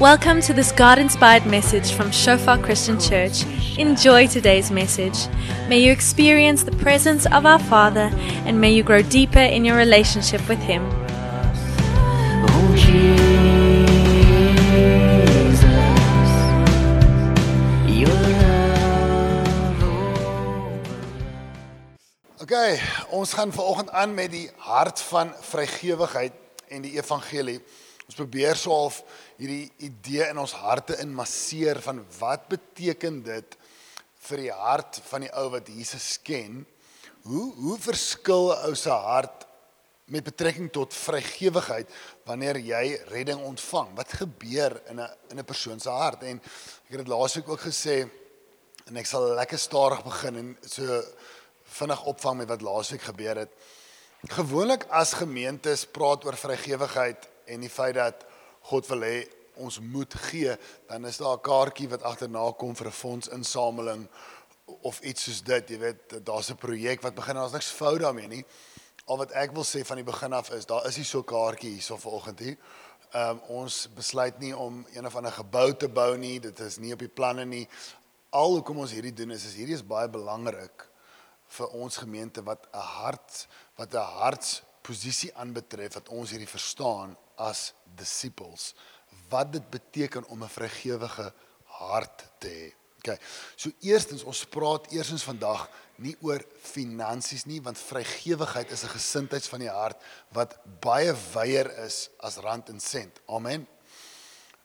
Welcome to this God inspired message from Shofar Christian Church. Enjoy today's message. May you experience the presence of our Father and may you grow deeper in your relationship with Him. Okay, ons gaan vanoggend aan met die hart van vrygewigheid en die evangelie. Ons probeer so half hierdie idee in ons harte inmasseer van wat beteken dit vir die hart van die ou wat Jesus ken? Hoe hoe verskil 'n ou se hart met betrekking tot vrygewigheid wanneer jy redding ontvang? Wat gebeur in 'n in 'n persoon se hart? En ek het dit laasweek ook gesê en ek sal lekker stadig begin en so vinnig opvang met wat laasweek gebeur het. Gewoonlik as gemeentes praat oor vrygewigheid en die feit dat God wil hê ons moet gee, dan is daar 'n kaartjie wat agterna kom vir 'n fondsinsameling of iets soos dit, jy weet, daar's 'n projek wat begin en daar's niks fout daarmee nie. Al wat ek wil sê van die begin af is daar is nie so 'n kaartjie hierso vanoggend hier. Ehm um, ons besluit nie om een of ander gebou te bou nie, dit is nie op die planne nie. Al hoekom ons hierdie doen is is hierdie is baie belangrik vir ons gemeente wat 'n hart wat 'n hartsposisie aanbetref wat ons hierdie verstaan as disippels wat dit beteken om 'n vrygewige hart te hê. Okay. So eerstens ons praat eersens vandag nie oor finansies nie want vrygewigheid is 'n gesindheid van die hart wat baie wyeer is as rand en sent. Amen.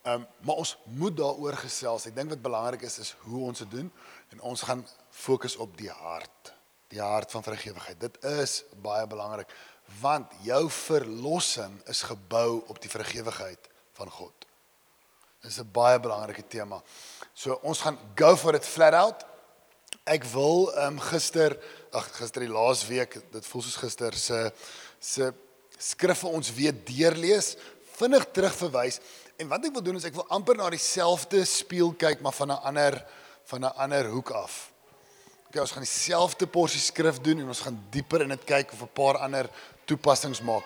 Ehm um, maar ons moet daaroor gesels. Ek dink wat belangrik is is hoe ons dit doen en ons gaan fokus op die hart. Die hart van vrygewigheid. Dit is baie belangrik want jou verlossing is gebou op die vrygewigheid van God. Dit is 'n baie belangrike tema. So ons gaan go for it flat out. Ek wil ehm um, gister, ag gister die laas week, dit voel soos gister se se skrifte ons weer deurlees, vinnig terugverwys en wat ek wil doen is ek wil amper na dieselfde speel kyk maar van 'n ander van 'n ander hoek af. Okay, ons gaan dieselfde porsie skrif doen en ons gaan dieper in dit kyk of 'n paar ander toepassings maak.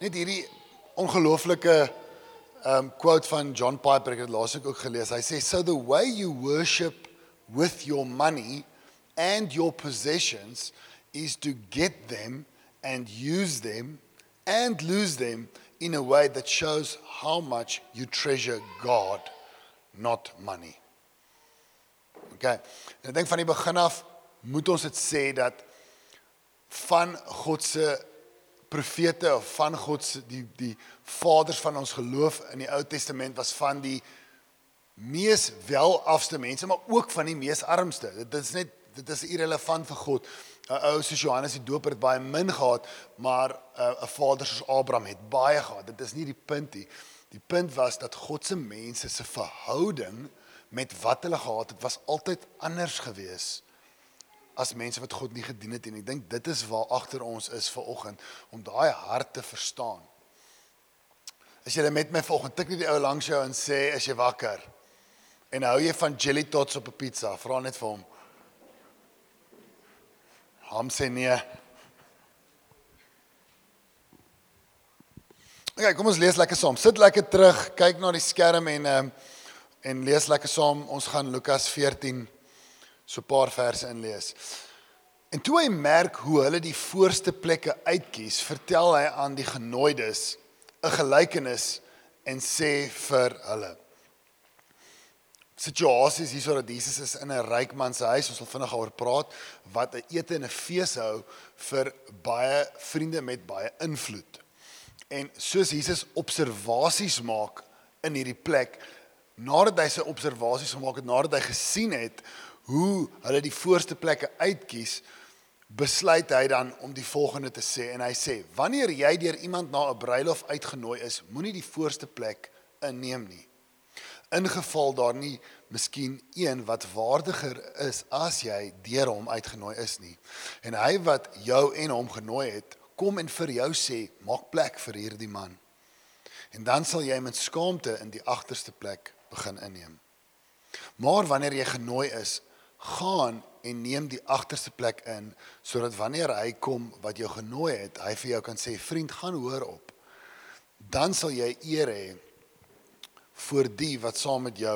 Net hierdie ongelooflike um quote van John Piper ek het dit laasweek ook gelees. Hy sê so the way you worship with your money and your possessions is to get them and use them and lose them in a way that shows how much you treasure God, not money. Okay. En ek dink van die begin af moet ons dit sê dat van God se profete of van God se die die vaders van ons geloof in die Ou Testament was van die mees welafste mense maar ook van die mees armste. Dit is net dit is irrelevant vir God. 'n Ou soos Johannes die Doper het baie min gehad, maar 'n uh, vader soos Abraham het baie gehad. Dit is nie die punt nie. Die punt was dat God se mense se verhouding met wat hulle gehad het was altyd anders geweest as mense wat God nie gedien het en ek dink dit is waar agter ons is ver oggend om daai hart te verstaan. As jy met my vanoggend tik net die ou langs jou en sê as jy wakker en hou jy van jelly tots op 'n pizza, vra net vir hom. Hom sê nee. Okay, kom ons lees lekker saam. Sit lekker terug, kyk na die skerm en ehm um, en lees lekker saam. Ons gaan Lukas 14 so 'n paar verse inlees. En toe hy merk hoe hulle die voorste plekke uitkies, vertel hy aan die genooides 'n gelykenis en sê vir hulle situasies hierso dat Jesus is in 'n ryk man se huis, ons wil vinnig daaroor praat wat 'n ete en 'n fees hou vir baie vriende met baie invloed. En soos Jesus observasies maak in hierdie plek, nadat hy sy observasies gemaak het, nadat hy gesien het hoe hulle die voorste plekke uitkies, besluit hy dan om die volgende te sê en hy sê: "Wanneer jy deur iemand na 'n bruilof uitgenooi is, moenie die voorste plek inneem nie. Ingeval daar nie miskien een wat waardiger is as jy deur hom uitgenooi is nie. En hy wat jou en hom genooi het, kom en vir jou sê: "Maak plek vir hierdie man." En dan sal jy met skaamte in die agterste plek begin inneem. Maar wanneer jy genooi is, gaan en neem die agterste plek in sodat wanneer hy kom wat jou genooi het, hy vir jou kan sê vriend, gaan hoor op. Dan sal jy eer hê voor die wat saam met jou